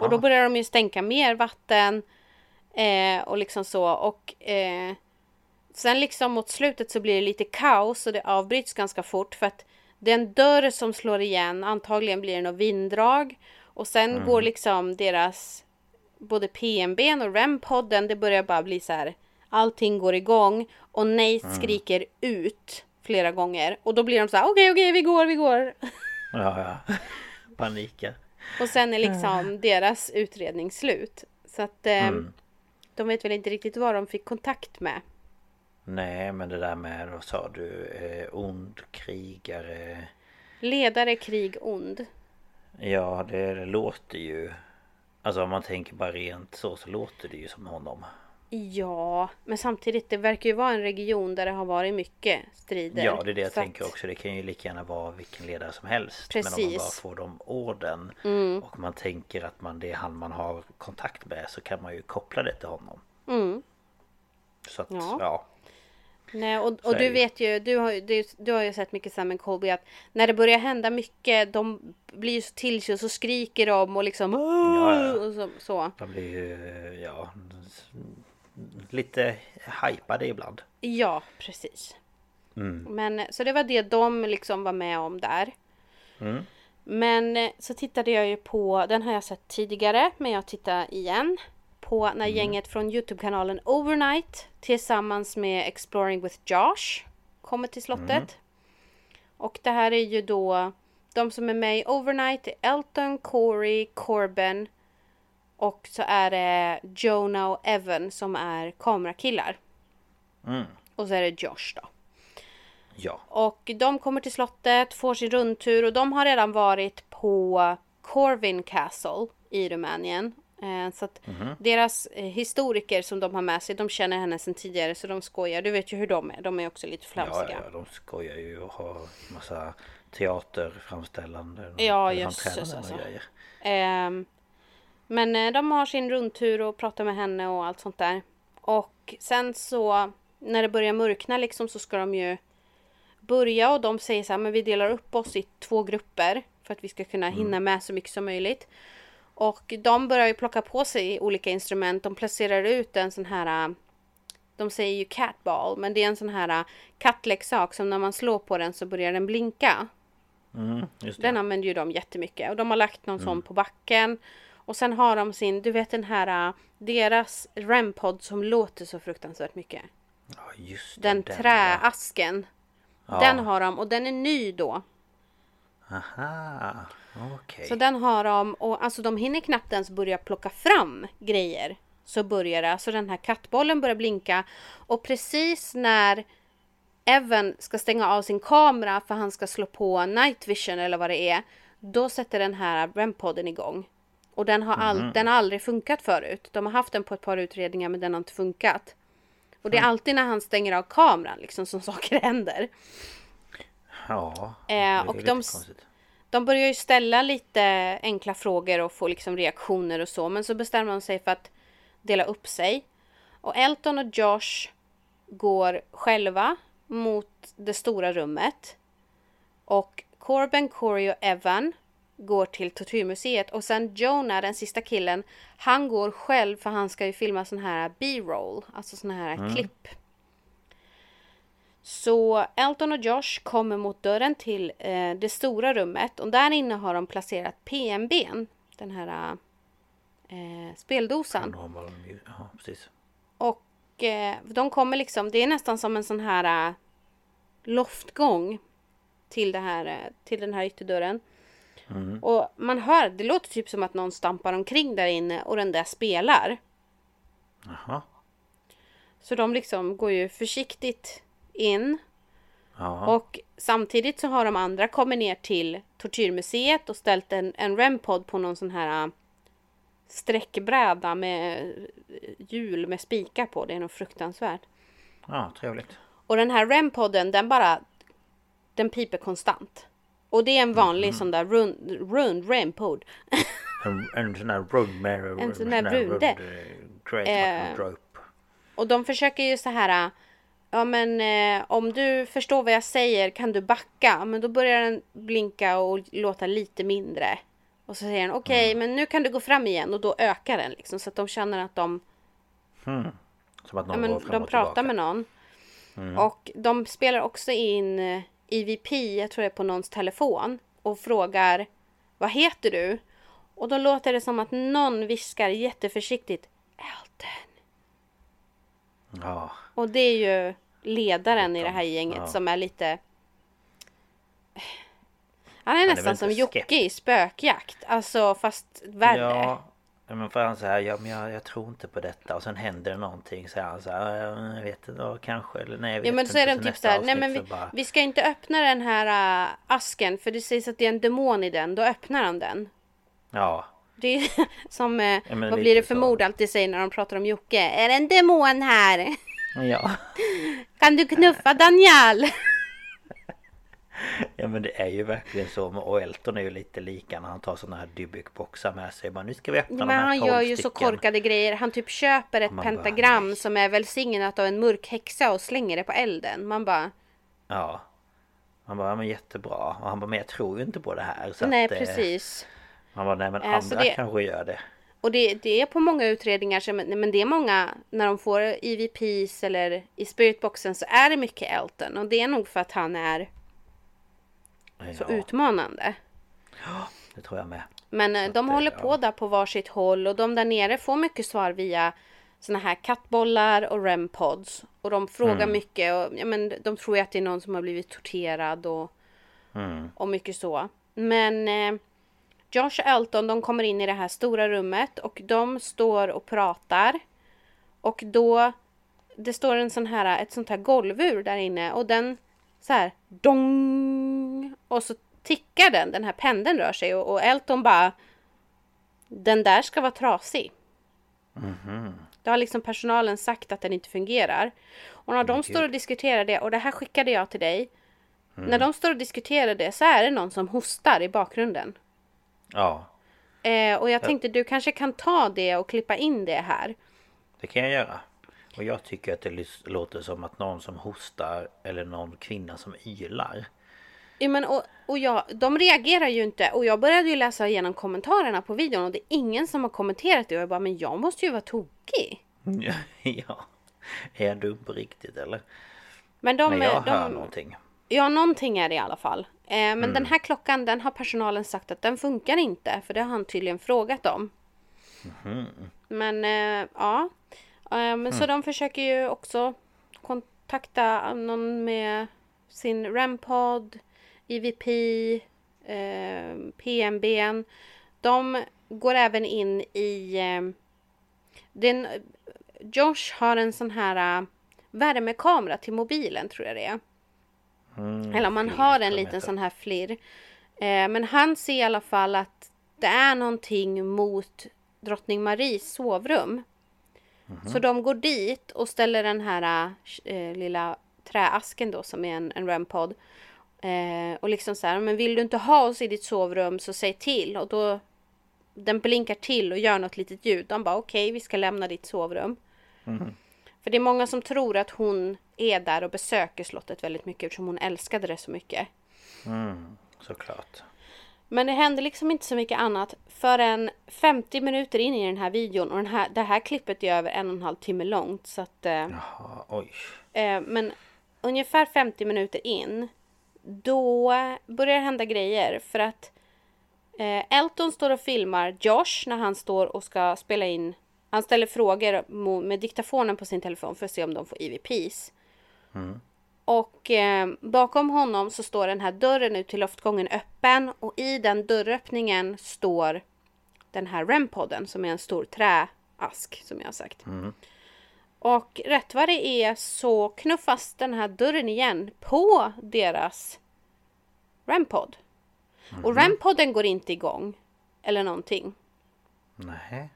Och då börjar de ju stänka mer vatten. Eh, och liksom så. Och eh, sen liksom mot slutet så blir det lite kaos och det avbryts ganska fort. För att det är en dörr som slår igen. Antagligen blir det något vinddrag. Och sen går liksom deras både PMB och REM-podden. Det börjar bara bli så här. Allting går igång. Och Nate skriker ut flera gånger. Och då blir de så här. Okej, okej, vi går, vi går. Ja, ja. Panika. Och sen är liksom deras utredning slut. Så att eh, de vet väl inte riktigt vad de fick kontakt med. Nej men det där med, vad sa du? Eh, ond krigare. Ledare, krig, ond. Ja det, det låter ju... Alltså om man tänker bara rent så så låter det ju som honom. Ja, men samtidigt det verkar ju vara en region där det har varit mycket strider. Ja det är det jag tänker att- också. Det kan ju lika gärna vara vilken ledare som helst. Men om man Precis. Mm. bara får de orden och man tänker att man, det är han man har kontakt med så kan man ju koppla det till honom. Så att Ja. ja. Nej, och, och du vet ju, du har, du, du har ju sett mycket Sam Colby att när det börjar hända mycket, de blir ju så till sig och så skriker de och liksom Ja, ja. och så, så. De blir ju ja, lite hypade ibland. Ja, precis. Mm. Men så det var det de liksom var med om där. Mm. Men eh, så tittade jag ju på, den har jag sett tidigare, men jag tittar igen. På när Mm. gänget från Youtube-kanalen Overnight tillsammans med Exploring with Josh kommer till slottet. Mm. Och det här är ju då de som är med i Overnight Elton, Corey, Corbin och så är det Jonah och Evan som är kamerakillar. Mm. Och så är det Josh då. Ja. Och de kommer till slottet, får sin rundtur och de har redan varit på Corvin Castle i Rumänien. Eh, Så att deras eh, historiker som de har med sig, de känner henne sedan tidigare så de skojar. Du vet ju hur de är, de är också lite Ja, flamsiga. ja, de skojar ju och har massa teaterframställanden och Ja, jösses, alltså. grejer. Ehm, men eh, de har sin rundtur och pratar med henne och allt sånt där. Och sen så när det börjar mörkna liksom så ska de ju börja och de säger så här, men vi delar upp oss i två grupper för att vi ska kunna hinna med så mycket som möjligt. Och de börjar ju plocka på sig olika instrument. De placerar ut en sån här äh, de säger ju catball, men det är en sån här äh, kattleksak som när man slår på den så börjar den blinka. Mm. Den använder ju de jättemycket och de har lagt någon sån på backen. Och sen har de sin, du vet den här, äh, deras REM-podd som låter så fruktansvärt mycket. Ja, just det, Den ja. träasken. Den har de och den är ny då. Aha, okej. Så den har de och alltså de hinner knappt ens börja plocka fram grejer. Så börjar det, alltså den här kattbollen börjar blinka och precis när Evan ska stänga av sin kamera för han ska slå på night vision eller vad det är. Då sätter den här REM-podden igång. Och den har, all, den har aldrig funkat förut. De har haft den på ett par utredningar men den har inte funkat. Och det är alltid när han stänger av kameran liksom som saker händer. Ja, det Eh, är och lite de- konstigt. De börjar ju ställa lite enkla frågor och få liksom reaktioner och så. Men så bestämmer de sig för att dela upp sig. Och Elton och Josh går själva mot det stora rummet. Och Corben, Corey och Evan går till tortyrmuseet. Och sen Jonah, den sista killen, han går själv för han ska ju filma sån här B-roll. Alltså sån här klipp. Så Elton och Josh kommer mot dörren till eh, det stora rummet och där inne har de placerat PMBn, den här eh, speldosan. Ja, precis. Och eh, de kommer liksom, det är nästan som en sån här eh, loftgång till, det här, eh, till den här ytterdörren. Och man hör, det låter typ som att någon stampar omkring där inne och den där spelar. Jaha. Så de liksom går ju försiktigt in Ja. Och samtidigt så har de andra kommit ner till tortyrmuseet och ställt en, en REM-podd på någon sån här äh, sträckbräda med äh, hjul med spikar på. Det är nog fruktansvärt. ja, trevligt. Och den här REM-podden den bara den piper konstant. Och det är en vanlig sån där rund, rund REM-podd. En, en sån här rund med... En sån där runde. eh, Eh. Och de försöker ju så här. Ja men eh, om du förstår vad jag säger kan du backa. Men då börjar den blinka och låta lite mindre. Och så säger den okej men nu kan du gå fram igen och då ökar den liksom så att de känner att de, Som att någon ja, men, går fram de och pratar tillbaka. med någon. Och de spelar också in EVP, jag tror det är på någons telefon och frågar vad heter du? Och då låter det som att någon viskar jätteförsiktigt Elton. Ja, Och det är ju ledaren i det här gänget Ja. som är lite... Han är är nästan väl som Jocke i spökjakt. Alltså fast värre. ja. Ja, men för han säger ja men jag, jag tror inte på detta och sen händer det någonting så han så här, "Ja, jag vet inte, ja, kanske eller nej jag vet Ja men så är de Så typ nästa såhär, nej men vi, så bara, vi ska inte öppna den här äh, asken för det sägs att det är en demon i den. Då öppnar han den. Ja, Det är som, eh, men vad blir det för så. mord alltid säger när de pratar om Jocke? Är det en demon här? ja. Kan du knuffa Daniel? Ja men det är ju verkligen så och Elton är ju lite lika när han tar såna här Dybbuk-boxar med sig bara nu ska vi öppna Men de här han 12 gör ju så stycken." korkade grejer. Han typ köper ett Man bara, pentagram nej. som är välsignat av en mörk häxa och slänger det på elden. Man bara Ja Han bara, ja, men jättebra och han bara, men jag tror ju inte på det här så Nej att, eh, precis. Han bara, nej men så andra det- kanske gör det Och det, det är på många utredningar, som, men det är många, när de får EVPs eller i spiritboxen så är det mycket Elton. Och det är nog för att han är så Ja, utmanande. det tror jag med Men eh, de det- håller på ja. där på varsitt håll och de där nere får mycket svar via såna här kattbollar och REM-pods. Och de frågar Mm. mycket och ja, men de tror ju att det är någon som har blivit torterad och, Mm. och mycket så. Men eh, Josh och Elton de kommer in i det här stora rummet och de står och pratar. Och då det står en sån här, ett sånt här golvur där inne och den så här dong och så tickar den, den här pendeln rör sig och, och Elton bara den där ska vara trasig. Det har liksom personalen sagt att den inte fungerar. Och när de står och diskuterar det, och det här skickade jag till dig. När de står och diskuterar det så är det någon som hostar i bakgrunden. Ja Eh, och jag tänkte du kanske kan ta det och klippa in det här. Det kan jag göra Och jag tycker att det låter som att någon som hostar Eller någon kvinna som ylar Ja, men, och, och jag, de reagerar ju inte och jag började ju läsa igenom kommentarerna på videon och det är ingen som har kommenterat det och jag bara men jag måste ju vara tokig. Ja Är jag dum på riktigt eller? Men de, Men jag de, hör någonting Ja, någonting är det i alla fall. Eh, men Mm. den här klockan, den har personalen sagt att den funkar inte. För det har han tydligen frågat om. Men eh, ja. Eh, men Så de försöker ju också kontakta någon med sin REM-podd, EVP, eh, PMB. De går även in i... Eh, den, Josh har en sån här uh, värmekamera till mobilen tror jag det är. Mm, Eller man har en liten sån här FLIR. Eh, men han ser i alla fall att det är någonting mot drottning Maries sovrum. Så de går dit och ställer den här eh, lilla träasken då som är en, en REM-podd. Eh, och liksom så här, men vill du inte ha oss i ditt sovrum så säg till. Och då den blinkar till och gör något litet ljud. De bara okej, vi ska lämna ditt sovrum. För det är många som tror att hon är där och besöker slottet väldigt mycket eftersom hon älskade det så mycket. Mm, såklart. Men det händer liksom inte så mycket annat förrän 50 minuter in i den här videon och den här, det här klippet är över en och en halv timme långt. Så att, eh, Jaha, oj. eh, men ungefär 50 minuter in då börjar det hända grejer för att eh, Elton står och filmar Josh när han står och ska spela in. Han ställer frågor med diktafonen på sin telefon för att se om de får EVPs. Och eh, bakom honom så står den här dörren ut till loftgången öppen och i den dörröppningen står den här REM-podden som är en stor träask som jag har sagt. Och rätt vad det är så knuffas den här dörren igen på deras REM-podd. Och REM-podden går inte igång eller någonting. Nej.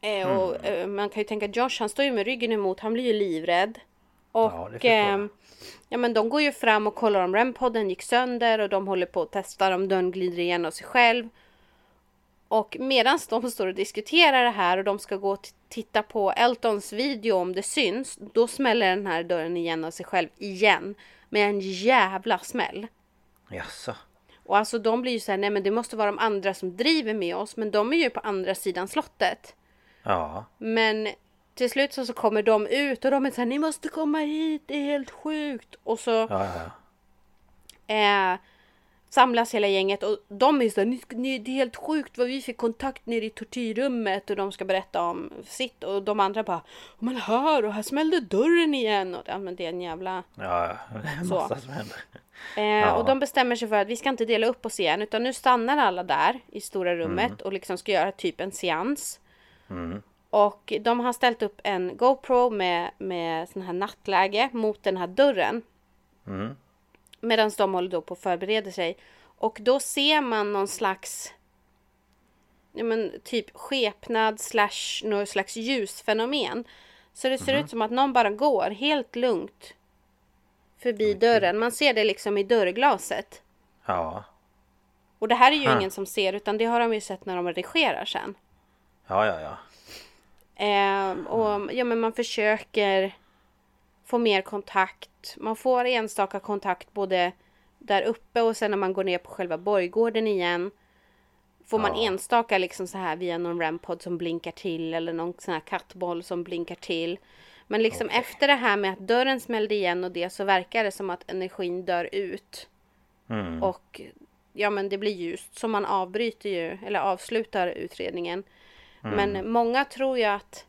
Eh, och, eh, man kan ju tänka Josh, han står ju med ryggen emot, han blir ju livrädd. Och Ja, ehm, ja, men de går ju fram och kollar om REM-podden gick sönder och de håller på att testa om dörren glider igen av sig själv. Och medan de står och diskuterar det här och de ska gå och titta på Eltons video om det syns, då smäller den här dörren igen av sig själv igen. Med en jävla smäll. Jaså? Och alltså de blir ju såhär, nej men det måste vara de andra som driver med oss, men de är ju på andra sidan slottet. Ja. Men till slut så, så kommer de ut och de är såhär, ni måste komma hit, det är helt sjukt. Och så Ja, ja, ja. eh, samlas hela gänget och de är såhär, ni, det är helt sjukt vad vi fick kontakt nere i tortyrrummet och de ska berätta om sitt och de andra bara, men hör och här smällde dörren igen. Och, ja, men det är en jävla... Ja, ja. Så. massa som händer. Eh, Och de bestämmer sig för att vi ska inte dela upp oss igen utan nu stannar alla där i stora rummet och liksom ska göra typ en seans. Och de har ställt upp en GoPro med, med sån här nattläge mot den här dörren. Medan de håller då på att förbereda sig. Och då ser man någon slags ja, men, typ skepnad slash någon slags ljusfenomen. Så det ser ut som att någon bara går helt lugnt förbi dörren. Man ser det liksom i dörrglaset. Ja. Och det här är ju Huh. ingen som ser utan det har de ju sett när de redigerar sen. Ja, ja, ja. Ehm, och ja, men man försöker få mer kontakt. Man får enstaka kontakt både där uppe och sen när man går ner på själva borggården igen. Får man Ja. enstaka liksom så här via någon rampod som blinkar till eller någon sån här kattboll som blinkar till. Men liksom Okej. efter det här med att dörren smällde igen och det så verkar det som att energin dör ut. Mm. Och ja men det blir ljust så man avbryter ju eller avslutar utredningen. Mm. Men många tror ju att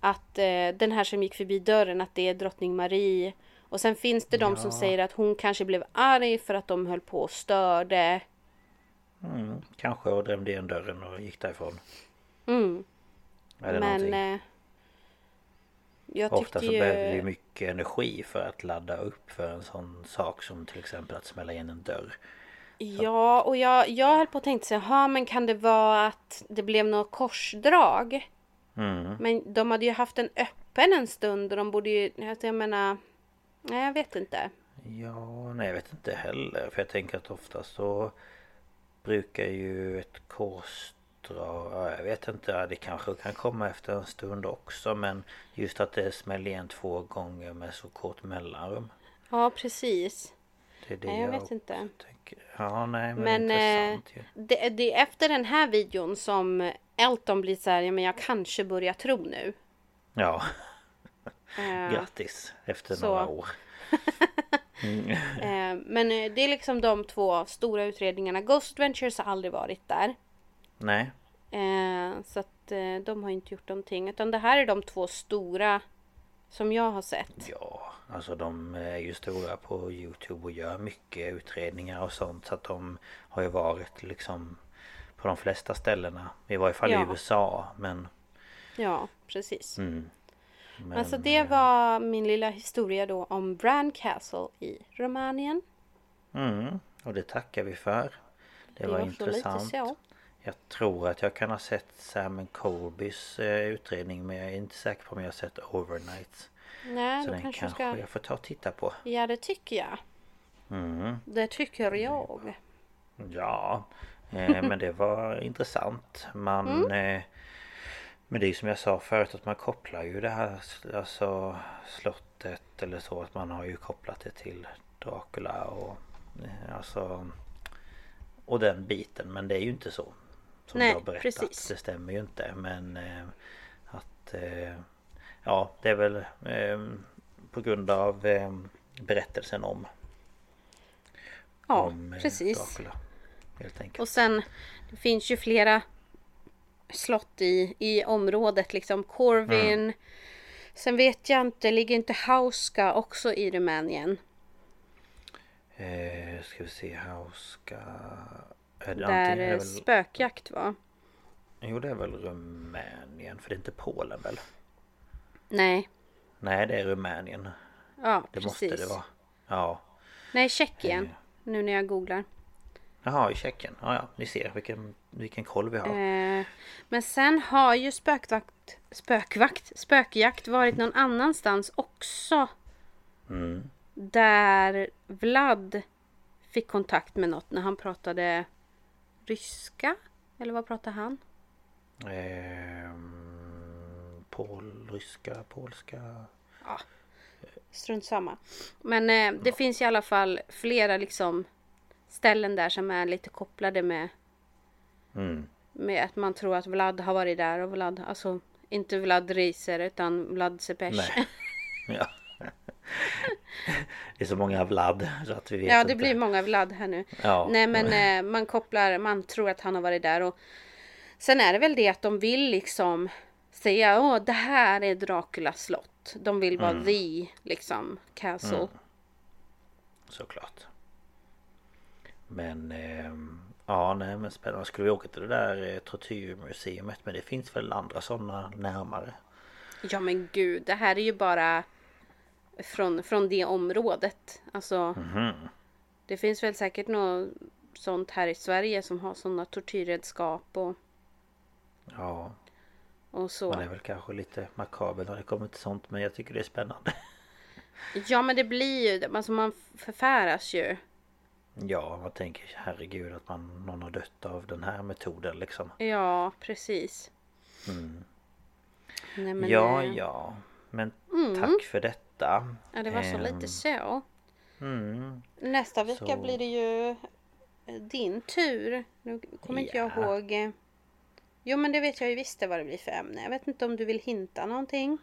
att eh, den här som gick förbi dörren att det är drottning Marie. Och sen finns det de som Ja. säger att hon kanske blev arg för att de höll på och störde. Mm. Kanske och drämde igen dörren och gick därifrån. Mm. Eller Men någonting. eh, jag Ofta så ju... behöver vi mycket energi för att ladda upp för en sån sak som till exempel att smälla igen en dörr. Ja, och jag, jag höll på att tänka så här, "Ha, men kan det vara att det blev något korsdrag? Mm. Men de hade ju haft den öppen en stund och de borde ju, alltså jag menar, nej jag vet inte. Ja, nej jag vet inte heller. För jag tänker att ofta så brukar ju ett korsdrag, ja, jag vet inte, det kanske kan komma efter en stund också. Men just att det smäller igen två gånger med så kort mellanrum. Ja, precis. Det är det Nej, jag vet också inte. tänker. Ja, nej men, Men eh, intressant ju. det, det är efter den här videon som Elton blir så här, ja men jag kanske börjar tro nu. Ja, Eh, grattis efter så. några år. eh, men eh, det är liksom de två stora utredningarna. Ghost Adventures har aldrig varit där. Nej. Så att de har inte gjort någonting. Utan det här är de två stora som jag har sett. Ja, alltså de är ju stora på Youtube och gör mycket utredningar och sånt. Så att de har ju varit liksom på de flesta ställena. I varje fall Ja. i USA. Men... Ja, precis. Mm. men Men så det eh, var min lilla historia då om Brand Castle i Rumänien. Mm, och det tackar vi för. Det, var så lite intressant. så. Jag tror att jag kan ha sett Sam Colbys eh, utredning men jag är inte säker på om jag har sett Overnight. Nej, Så den kanske kanske ska... jag får ta och titta på. Ja, det tycker jag. Mm. Det tycker jag. Ja, men det var intressant. Man... Mm. Eh, men det är som jag sa förut att man kopplar ju det här alltså slottet eller så att man har ju kopplat det till Dracula och eh, alltså och den biten men det är ju inte så. Som Nej, du har berättat. precis. Det stämmer ju inte men eh, att eh, ja det är väl eh, på grund av eh, berättelsen om Ja, om eh, precis. Dracula. Helt enkelt. Och sen det finns ju flera slott i, i området liksom. Corvin. Mm. Sen vet jag inte, ligger inte Hauska också i Rumänien? Eh, ska vi se, Hauska... Är det Där är det väl, spökjakt var. Jo det är väl Rumänien för det är inte Polen väl? Nej, Nej det är Rumänien. ja Det precis. måste det vara. Ja. Nej, Tjeckien. Eh. Nu när jag googlar. Jaha i Tjeckien. Ja, ja ni ser vilken, vilken koll vi har. Eh, men sen har ju spökvakt, spökvakt, spökjakt varit någon annanstans också. Mm. Där Vlad fick kontakt med något när han pratade ryska. Eller vad pratade han? Ehm, Pol, ryska, polska. Strunt samma. Men eh, det finns i alla fall flera liksom ställen där som är lite kopplade med, Mm. med att man tror att Vlad har varit där och Vlad, alltså inte Vlad Reiser utan Vlad Cepes. Nej. Ja. Det är så många Vlad så att vi vet Ja, inte. det blir många Vlad här nu. Ja. Nej, men eh, man kopplar, man tror att han har varit där och sen är det väl det att de vill liksom säga åh, det här är Draculas slott. De vill vara the liksom castle. Såklart. Men ehm, ja nej men spännande. Skulle vi åka till det där eh, tortyrmuseet men det finns väl andra sådana närmare? Ja men gud, det här är ju bara från, från det området. Alltså, Mhm. det finns väl säkert något sånt här i Sverige som har sådana tortyrredskap och, Ja, och så. man är väl kanske lite makaber när det kommer till sånt men jag tycker det är spännande. Ja men det blir ju, alltså man förfäras ju. Ja, man tänker herregud att man, någon har dött av den här metoden liksom. Ja, precis. Nej, men, ja, eh, ja. Men tack för detta. ja, det var så Ehm, lite så. Mm. Nästa vecka så- blir det ju eh, din tur. Nu kommer inte jag Ja. ihåg. Jo men det vet jag ju visst vad det blir för ämne. Jag vet inte om du vill hinta någonting.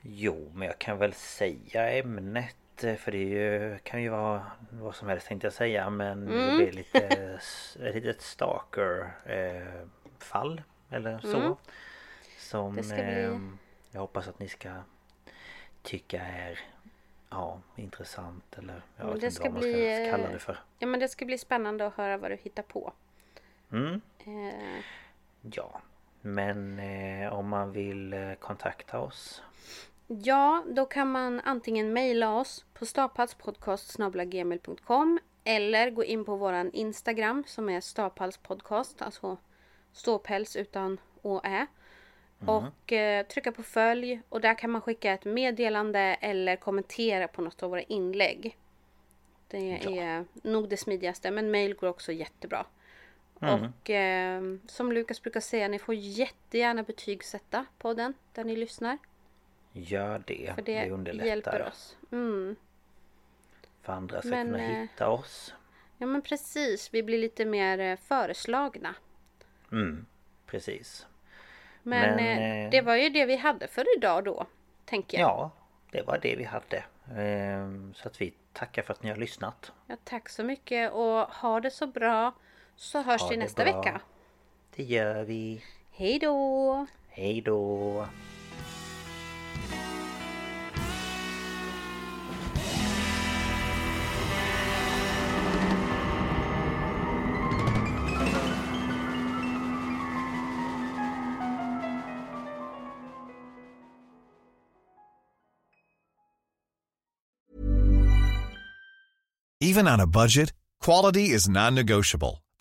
Jo, men jag kan väl säga ämnet för det är ju, kan ju vara vad som helst tänkte jag säga men Mm. det blir lite ett litet stalker eh, fall eller så. Som Mm. Ska bli- eh, jag hoppas att ni ska tycka är ja, intressant eller jag Men vet inte vad man ska bli, kalla det för. Ja men det ska bli spännande att höra vad du hittar på. Mm. Eh, Ja, men eh, om man vill eh, kontakta oss ja, då kan man antingen mejla oss på staphalspodcast.gmail.com eller gå in på våran Instagram som är staphalspodcast, alltså ståpäls utan å ä. Och eh, trycka på följ och där kan man skicka ett meddelande eller kommentera på något av våra inlägg. Det är nog det smidigaste men mail går också jättebra. Och eh, som Lukas brukar säga, ni får jättegärna betygsätta podden där ni lyssnar. Gör det, För det, det, underlättar hjälper oss. Mm. För andra ska Men, kunna eh, hitta oss Ja men precis, vi blir lite mer eh, föreslagna. Mm, precis Men, Men, eh, eh, det var ju det vi hade för idag då, tänker jag. Ja, det var det vi hade Ehm, Så att vi tackar för att ni har lyssnat Ja, tack så mycket och ha det så bra. Så hörs vi nästa bra. vecka. Det gör vi. Hej då! Hej då! Even on a budget, quality is non-negotiable.